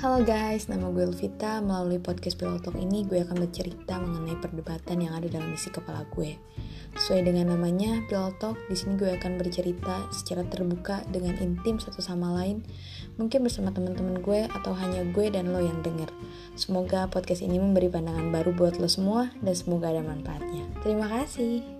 Halo guys, nama gue Elvita. Melalui podcast pilotok ini, gue akan bercerita mengenai perdebatan yang ada dalam isi kepala gue. Sesuai dengan namanya, pilotok di sini gue akan bercerita secara terbuka dengan intim satu sama lain, mungkin bersama teman-teman gue atau hanya gue dan lo yang denger. Semoga podcast ini memberi pandangan baru buat lo semua dan semoga ada manfaatnya. Terima kasih.